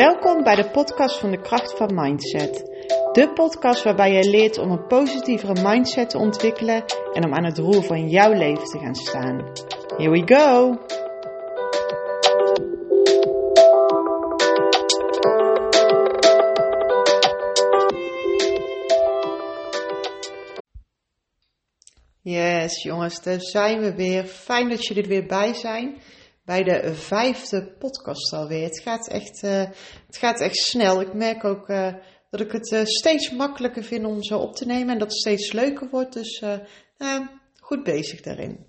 Welkom bij de podcast van de kracht van mindset. De podcast waarbij je leert om een positievere mindset te ontwikkelen en om aan het roer van jouw leven te gaan staan. Here we go! Yes, jongens, daar zijn we weer. Fijn dat jullie er weer bij zijn bij de vijfde podcast alweer. Het gaat echt, uh, het gaat echt snel. Ik merk ook uh, dat ik het uh, steeds makkelijker vind om zo op te nemen en dat het steeds leuker wordt. Dus goed bezig daarin.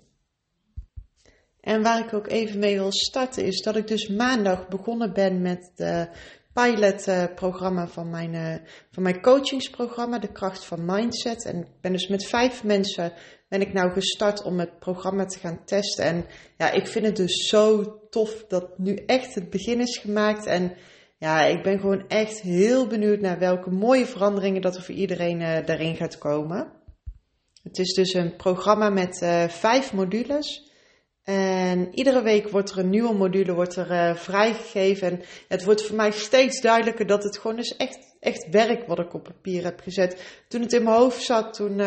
En waar ik ook even mee wil starten is dat ik dus maandag begonnen ben met de pilotprogramma van mijn, van mijn coachingsprogramma, De Kracht van Mindset. En ik ben dus met vijf mensen ben ik nou gestart om het programma te gaan testen. En ja, ik vind het dus zo tof dat nu echt het begin is gemaakt. En ja, ik ben gewoon echt heel benieuwd naar welke mooie veranderingen dat er voor iedereen uh, daarin gaat komen. Het is dus een programma met uh, vijf modules. En iedere week wordt er een nieuwe module wordt er, uh, vrijgegeven. En het wordt voor mij steeds duidelijker dat het gewoon dus echt, echt werk wat ik op papier heb gezet. Toen het in mijn hoofd zat, toen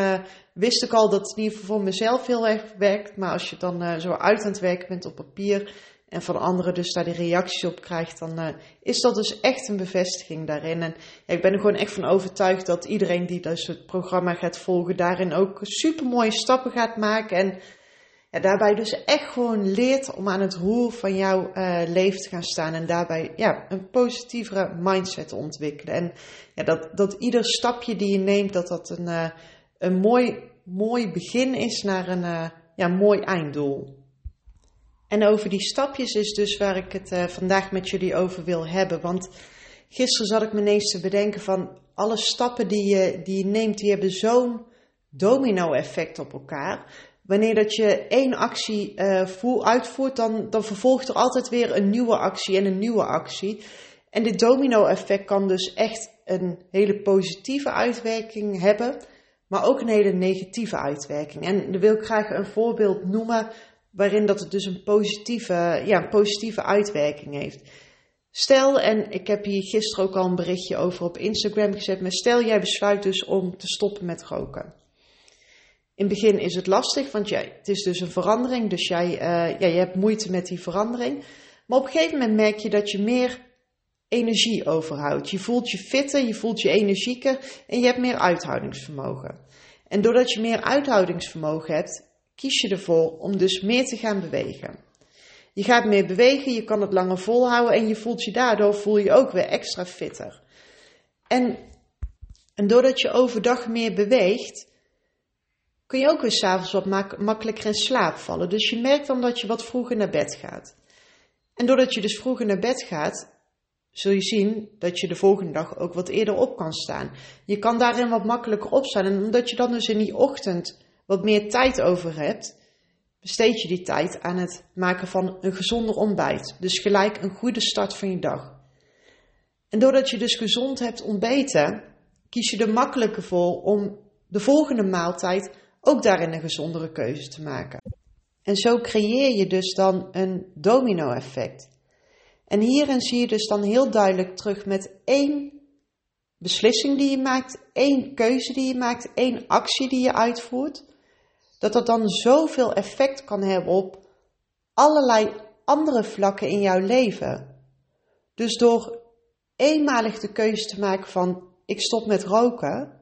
wist ik al dat het in ieder geval voor mezelf heel erg werkt. Maar als je dan uh, zo uit aan het werken bent op papier en van anderen dus daar die reacties op krijgt, dan is dat dus echt een bevestiging daarin. En ik ben er gewoon echt van overtuigd dat iedereen die dus het programma gaat volgen, daarin ook super mooie stappen gaat maken. En ja, daarbij dus echt gewoon leert om aan het roer van jouw uh, leven te gaan staan en daarbij ja, een positievere mindset te ontwikkelen. En ja, dat, dat ieder stapje die je neemt, dat dat een, een mooi, mooi begin is naar een uh, ja, mooi einddoel. En over die stapjes is dus waar ik het vandaag met jullie over wil hebben. Want gisteren zat ik me ineens te bedenken van alle stappen die je, die neemt, die hebben zo'n domino-effect op elkaar. Wanneer dat je één actie uh, uitvoert, dan, dan vervolgt er altijd weer een nieuwe actie en een nieuwe actie. En dit domino-effect kan dus echt een hele positieve uitwerking hebben, maar ook een hele negatieve uitwerking. En dan wil ik graag een voorbeeld noemen waarin dat het dus een positieve, ja, positieve uitwerking heeft. Stel, en ik heb hier gisteren ook al een berichtje over op Instagram gezet, maar stel jij besluit dus om te stoppen met roken. In het begin is het lastig, want jij, het is dus een verandering, dus jij, uh, ja, je hebt moeite met die verandering. Maar op een gegeven moment merk je dat je meer energie overhoudt. Je voelt je fitter, je voelt je energieker en je hebt meer uithoudingsvermogen. En doordat je meer uithoudingsvermogen hebt, kies je ervoor om dus meer te gaan bewegen. Je gaat meer bewegen, je kan het langer volhouden en je voelt je daardoor voel je ook weer extra fitter. En, en doordat je overdag meer beweegt, kun je ook weer s'avonds wat mak makkelijker in slaap vallen. Dus je merkt dan dat je wat vroeger naar bed gaat. En doordat je dus vroeger naar bed gaat, zul je zien dat je de volgende dag ook wat eerder op kan staan. Je kan daarin wat makkelijker opstaan. En omdat je dan dus in die ochtend wat meer tijd over hebt, besteed je die tijd aan het maken van een gezonder ontbijt. Dus gelijk een goede start van je dag. En doordat je dus gezond hebt ontbeten, kies je er makkelijker voor om de volgende maaltijd ook daarin een gezondere keuze te maken. En zo creëer je dus dan een domino-effect. En hierin zie je dus dan heel duidelijk terug met één beslissing die je maakt, één keuze die je maakt, één actie die je uitvoert, dat dat dan zoveel effect kan hebben op allerlei andere vlakken in jouw leven. Dus door eenmalig de keuze te maken van ik stop met roken,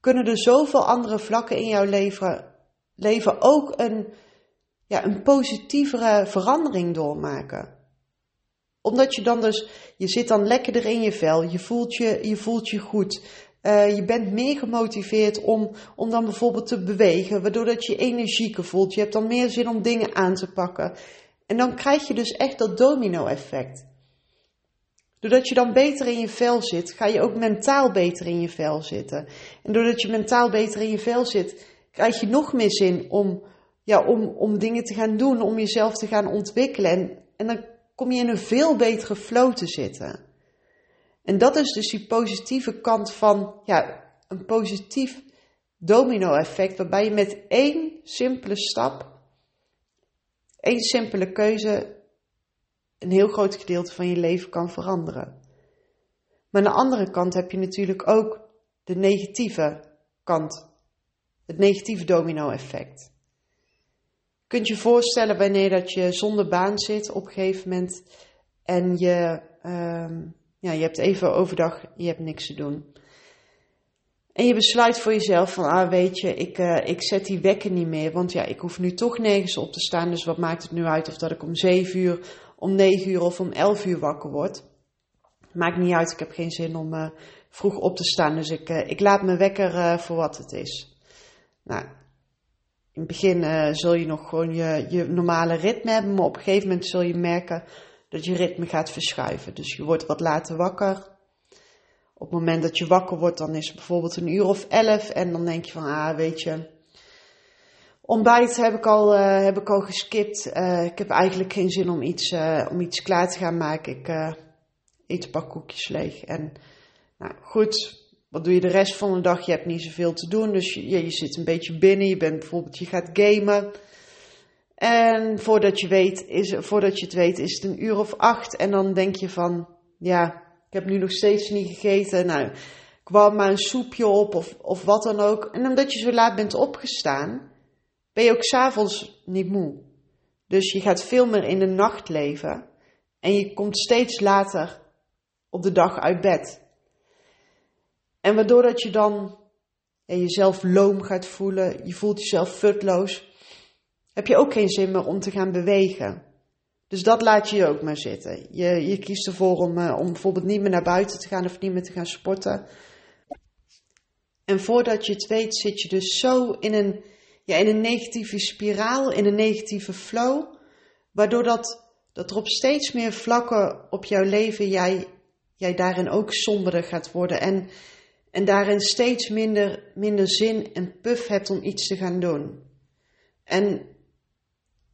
kunnen er zoveel andere vlakken in jouw leven, leven ook een, ja, een positievere verandering doormaken. Omdat je dan dus, je zit dan lekkerder in je vel, je voelt je, je, voelt je goed. Uh, je bent meer gemotiveerd om, om dan bijvoorbeeld te bewegen, waardoor dat je energieker voelt. Je hebt dan meer zin om dingen aan te pakken. En dan krijg je dus echt dat domino-effect. Doordat je dan beter in je vel zit, ga je ook mentaal beter in je vel zitten. En doordat je mentaal beter in je vel zit, krijg je nog meer zin om, ja, om, om dingen te gaan doen, om jezelf te gaan ontwikkelen. En, en dan kom je in een veel betere flow te zitten. En dat is dus die positieve kant van ja, een positief domino-effect, waarbij je met één simpele stap, één simpele keuze een heel groot gedeelte van je leven kan veranderen. Maar aan de andere kant heb je natuurlijk ook de negatieve kant, het negatieve domino-effect. Kunt je voorstellen wanneer dat je zonder baan zit op een gegeven moment en je, ehm, ja, je hebt even overdag, je hebt niks te doen. En je besluit voor jezelf van, ah weet je, ik, uh, ik zet die wekker niet meer, want ja, ik hoef nu toch nergens op te staan, dus wat maakt het nu uit of dat ik om 7 uur, om 9 uur of om 11 uur wakker word. Maakt niet uit, ik heb geen zin om uh, vroeg op te staan, dus ik, uh, ik laat mijn wekker voor wat het is. Nou, in het begin zul je nog gewoon je, je normale ritme hebben, maar op een gegeven moment zul je merken dat je ritme gaat verschuiven. Dus je wordt wat later wakker, op het moment dat je wakker wordt, dan is het bijvoorbeeld een uur of elf. En dan denk je van, ah, weet je, ontbijt heb ik al, uh, heb ik al geskipt. Uh, ik heb eigenlijk geen zin om iets, om iets klaar te gaan maken. Ik eet een paar koekjes leeg. En nou, goed, wat doe je de rest van de dag? Je hebt niet zoveel te doen. Dus je, je zit een beetje binnen. Je bent bijvoorbeeld, je gaat gamen. En voordat je, weet, is, voordat je het weet, is het een uur of acht. En dan denk je van, ja, ik heb nu nog steeds niet gegeten. Nou, wou maar een soepje op of, of wat dan ook. En omdat je zo laat bent opgestaan, ben je ook s'avonds niet moe. Dus je gaat veel meer in de nacht leven. En je komt steeds later op de dag uit bed. En waardoor dat je dan ja, jezelf loom gaat voelen, je voelt jezelf futloos, heb je ook geen zin meer om te gaan bewegen. Dus dat laat je je ook maar zitten. Je, je kiest ervoor om, uh, om bijvoorbeeld niet meer naar buiten te gaan of niet meer te gaan sporten. En voordat je het weet, zit je dus zo in een, ja, in een negatieve spiraal, in een negatieve flow, waardoor dat, dat er op steeds meer vlakken op jouw leven jij, jij daarin ook somberder gaat worden en, en daarin steeds minder, minder zin en puff hebt om iets te gaan doen. En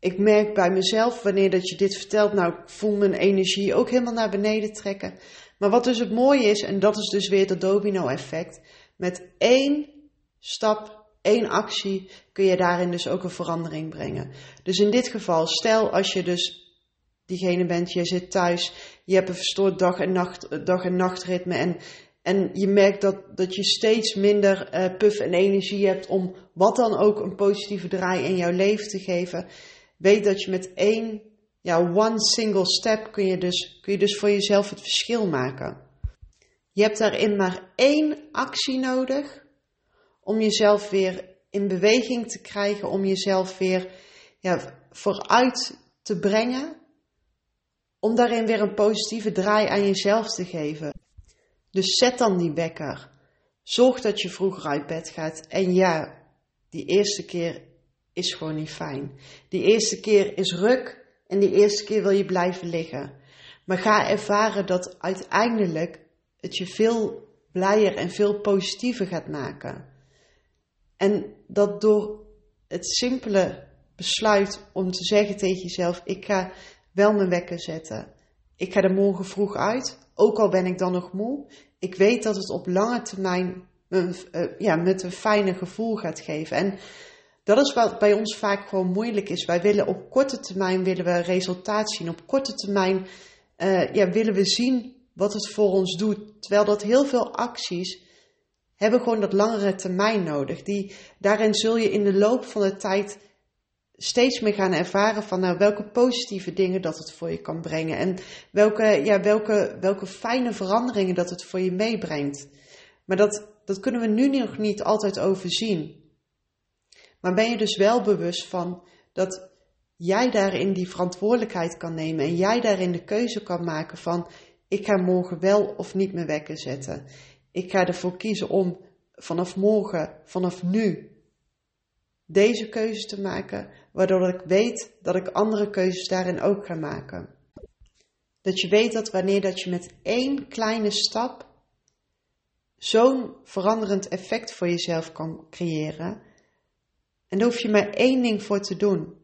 ik merk bij mezelf, wanneer dat je dit vertelt, nou, ik voel mijn energie ook helemaal naar beneden trekken. Maar wat dus het mooie is, en dat is dus weer dat domino-effect, met één stap, één actie, kun je daarin dus ook een verandering brengen. Dus in dit geval, stel als je dus diegene bent, je zit thuis, je hebt een verstoord dag- en, nacht, dag en nachtritme en, en je merkt dat, dat je steeds minder uh, puff en energie hebt om wat dan ook een positieve draai in jouw leven te geven weet dat je met één, ja, one single step kun je dus, kun je dus voor jezelf het verschil maken. Je hebt daarin maar één actie nodig om jezelf weer in beweging te krijgen, om jezelf weer ja, vooruit te brengen, om daarin weer een positieve draai aan jezelf te geven. Dus zet dan die wekker. Zorg dat je vroeger uit bed gaat. En ja, die eerste keer is gewoon niet fijn. Die eerste keer is ruk en die eerste keer wil je blijven liggen. Maar ga ervaren dat uiteindelijk het je veel blijer en veel positiever gaat maken. En dat door het simpele besluit om te zeggen tegen jezelf: ik ga wel mijn wekker zetten. Ik ga er morgen vroeg uit, ook al ben ik dan nog moe. Ik weet dat het op lange termijn me, uh, ja, met een fijne gevoel gaat geven. En dat is wat bij ons vaak gewoon moeilijk is. Wij willen op korte termijn willen we resultaat zien. Op korte termijn uh, ja, willen we zien wat het voor ons doet. Terwijl dat heel veel acties hebben gewoon dat langere termijn nodig. Die, daarin zul je in de loop van de tijd steeds meer gaan ervaren van nou, welke positieve dingen dat het voor je kan brengen. En welke, ja, welke, welke fijne veranderingen dat het voor je meebrengt. Maar dat, dat kunnen we nu nog niet altijd overzien. Maar ben je dus wel bewust van dat jij daarin die verantwoordelijkheid kan nemen en jij daarin de keuze kan maken van ik ga morgen wel of niet mijn wekker zetten. Ik ga ervoor kiezen om vanaf morgen, vanaf nu, deze keuze te maken, waardoor ik weet dat ik andere keuzes daarin ook ga maken. Dat je weet dat wanneer dat je met één kleine stap zo'n veranderend effect voor jezelf kan creëren, en daar hoef je maar één ding voor te doen.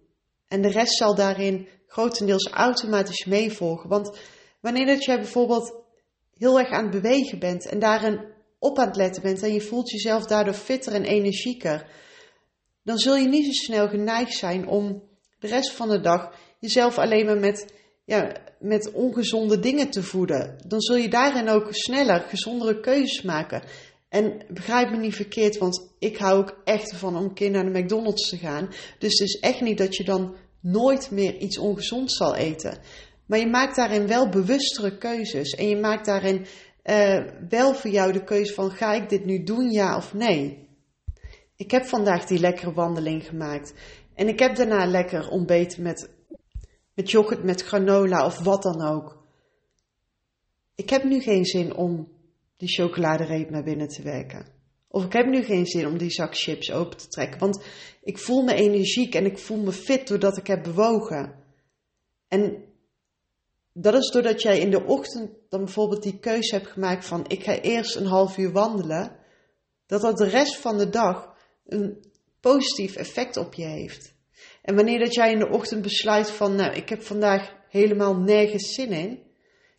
En de rest zal daarin grotendeels automatisch meevolgen. Want wanneer dat jij bijvoorbeeld heel erg aan het bewegen bent en daarin op aan het letten bent en je voelt jezelf daardoor fitter en energieker, dan zul je niet zo snel geneigd zijn om de rest van de dag jezelf alleen maar met ja, met ongezonde dingen te voeden, dan zul je daarin ook sneller gezondere keuzes maken. En begrijp me niet verkeerd, want ik hou ook echt ervan om een keer naar de McDonald's te gaan. Dus het is echt niet dat je dan nooit meer iets ongezonds zal eten. Maar je maakt daarin wel bewustere keuzes. En je maakt daarin uh, wel voor jou de keuze van ga ik dit nu doen, ja of nee. Ik heb vandaag die lekkere wandeling gemaakt. En ik heb daarna lekker ontbeten met, met yoghurt, met granola of wat dan ook. Ik heb nu geen zin om die chocoladereep naar binnen te werken. Of ik heb nu geen zin om die zak chips open te trekken. Want ik voel me energiek en ik voel me fit doordat ik heb bewogen. En dat is doordat jij in de ochtend dan bijvoorbeeld die keuze hebt gemaakt van ik ga eerst een half uur wandelen. Dat dat de rest van de dag een positief effect op je heeft. En wanneer dat jij in de ochtend besluit van nou ik heb vandaag helemaal nergens zin in.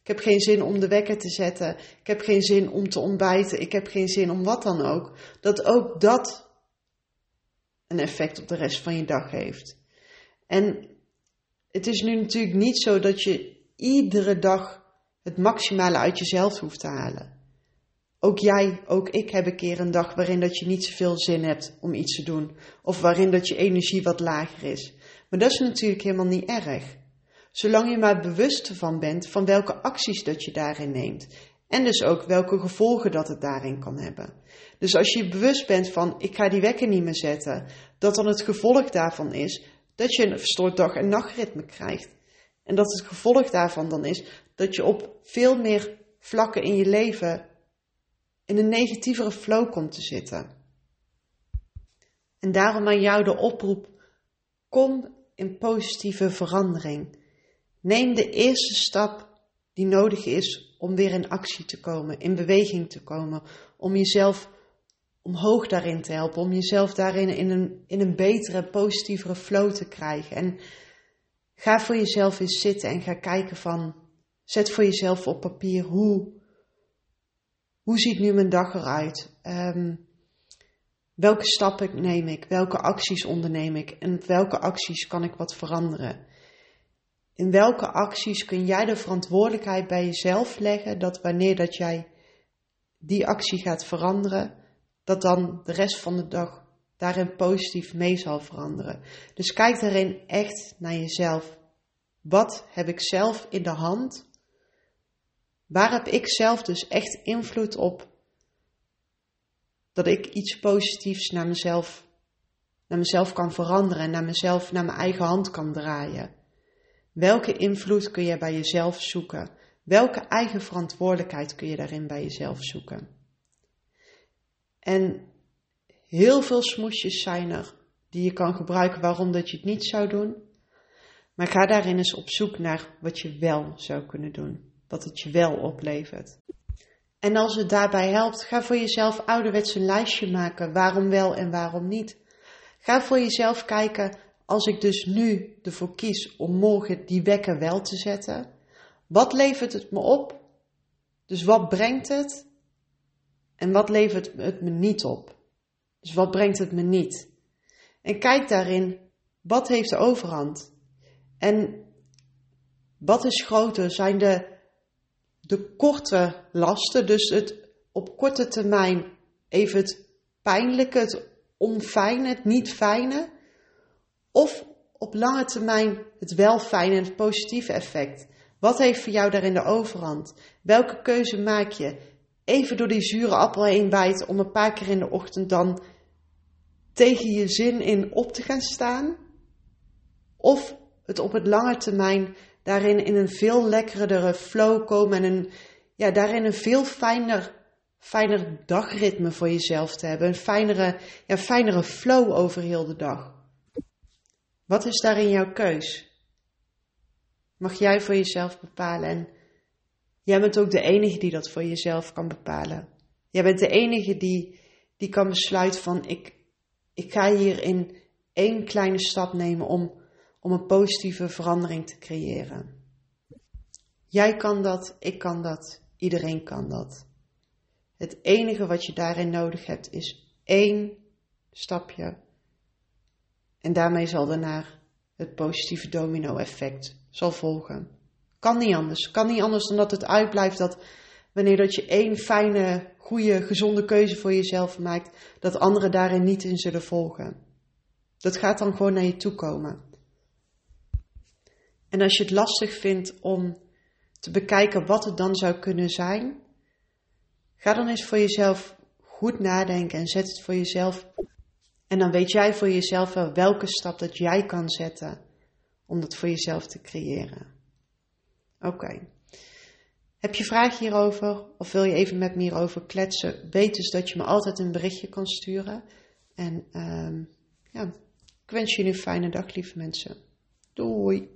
Ik heb geen zin om de wekker te zetten. Ik heb geen zin om te ontbijten. Ik heb geen zin om wat dan ook. Dat ook dat een effect op de rest van je dag heeft. En het is nu natuurlijk niet zo dat je iedere dag het maximale uit jezelf hoeft te halen. Ook jij, ook ik hebben een keer een dag waarin dat je niet zoveel zin hebt om iets te doen. Of waarin dat je energie wat lager is. Maar dat is natuurlijk helemaal niet erg. Zolang je maar bewust ervan bent van welke acties dat je daarin neemt. En dus ook welke gevolgen dat het daarin kan hebben. Dus als je bewust bent van ik ga die wekker niet meer zetten, dat dan het gevolg daarvan is dat je een verstoord dag- en nachtritme krijgt. En dat het gevolg daarvan dan is dat je op veel meer vlakken in je leven in een negatievere flow komt te zitten. En daarom aan jou de oproep: kom in positieve verandering. Neem de eerste stap die nodig is om weer in actie te komen, in beweging te komen, om jezelf omhoog daarin te helpen, om jezelf daarin in een, in een betere, positievere flow te krijgen. En ga voor jezelf eens zitten en ga kijken van, zet voor jezelf op papier hoe, hoe ziet nu mijn dag eruit? Um, welke stappen neem ik? Welke acties onderneem ik? En welke acties kan ik wat veranderen? In welke acties kun jij de verantwoordelijkheid bij jezelf leggen dat wanneer dat jij die actie gaat veranderen, dat dan de rest van de dag daarin positief mee zal veranderen. Dus kijk daarin echt naar jezelf. Wat heb ik zelf in de hand? Waar heb ik zelf dus echt invloed op dat ik iets positiefs naar mezelf, naar mezelf kan veranderen en naar mezelf, naar mijn eigen hand kan draaien? Welke invloed kun je bij jezelf zoeken? Welke eigen verantwoordelijkheid kun je daarin bij jezelf zoeken? En heel veel smoesjes zijn er die je kan gebruiken waarom dat je het niet zou doen. Maar ga daarin eens op zoek naar wat je wel zou kunnen doen. Wat het je wel oplevert. En als het daarbij helpt, ga voor jezelf ouderwets een lijstje maken. Waarom wel en waarom niet. Ga voor jezelf kijken, als ik dus nu ervoor kies om morgen die wekker wel te zetten. Wat levert het me op? Dus wat brengt het? En wat levert het me niet op? Dus wat brengt het me niet? En kijk daarin, wat heeft de overhand? En wat is groter? Zijn de, de korte lasten, dus het op korte termijn even het pijnlijke, het onfijne, het niet fijne? Of op lange termijn het wel fijne en het positieve effect? Wat heeft voor jou daarin de overhand? Welke keuze maak je? Even door die zure appel heen bijten om een paar keer in de ochtend dan tegen je zin in op te gaan staan? Of het op het lange termijn daarin in een veel lekkerdere flow komen en een, ja, daarin een veel fijner, fijner dagritme voor jezelf te hebben. Een fijnere, ja, fijnere flow over heel de dag. Wat is daarin jouw keus? Mag jij voor jezelf bepalen en jij bent ook de enige die dat voor jezelf kan bepalen. Jij bent de enige die, die kan besluiten van ik, ik ga hierin één kleine stap nemen om, om een positieve verandering te creëren. Jij kan dat, ik kan dat, iedereen kan dat. Het enige wat je daarin nodig hebt is één stapje. En daarmee zal daarna het positieve domino-effect zal volgen. Kan niet anders. Kan niet anders dan dat het uitblijft dat wanneer dat je één fijne, goede, gezonde keuze voor jezelf maakt, dat anderen daarin niet in zullen volgen. Dat gaat dan gewoon naar je toe komen. En als je het lastig vindt om te bekijken wat het dan zou kunnen zijn, ga dan eens voor jezelf goed nadenken en zet het voor jezelf. En dan weet jij voor jezelf wel welke stap dat jij kan zetten om dat voor jezelf te creëren. Oké. Heb je vragen hierover of wil je even met me hierover kletsen? Weet dus dat je me altijd een berichtje kan sturen. En ehm, ja, ik wens jullie een fijne dag, lieve mensen. Doei!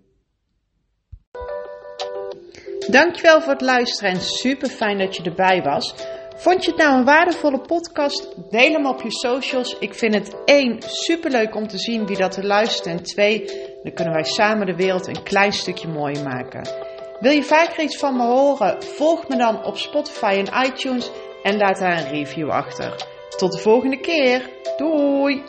Dankjewel voor het luisteren en super fijn dat je erbij was. Vond je het nou een waardevolle podcast? Deel hem op je socials. Ik vind het één super leuk om te zien wie dat er luistert. En twee, dan kunnen wij samen de wereld een klein stukje mooier maken. Wil je vaker iets van me horen? Volg me dan op Spotify en iTunes en laat daar een review achter. Tot de volgende keer. Doei!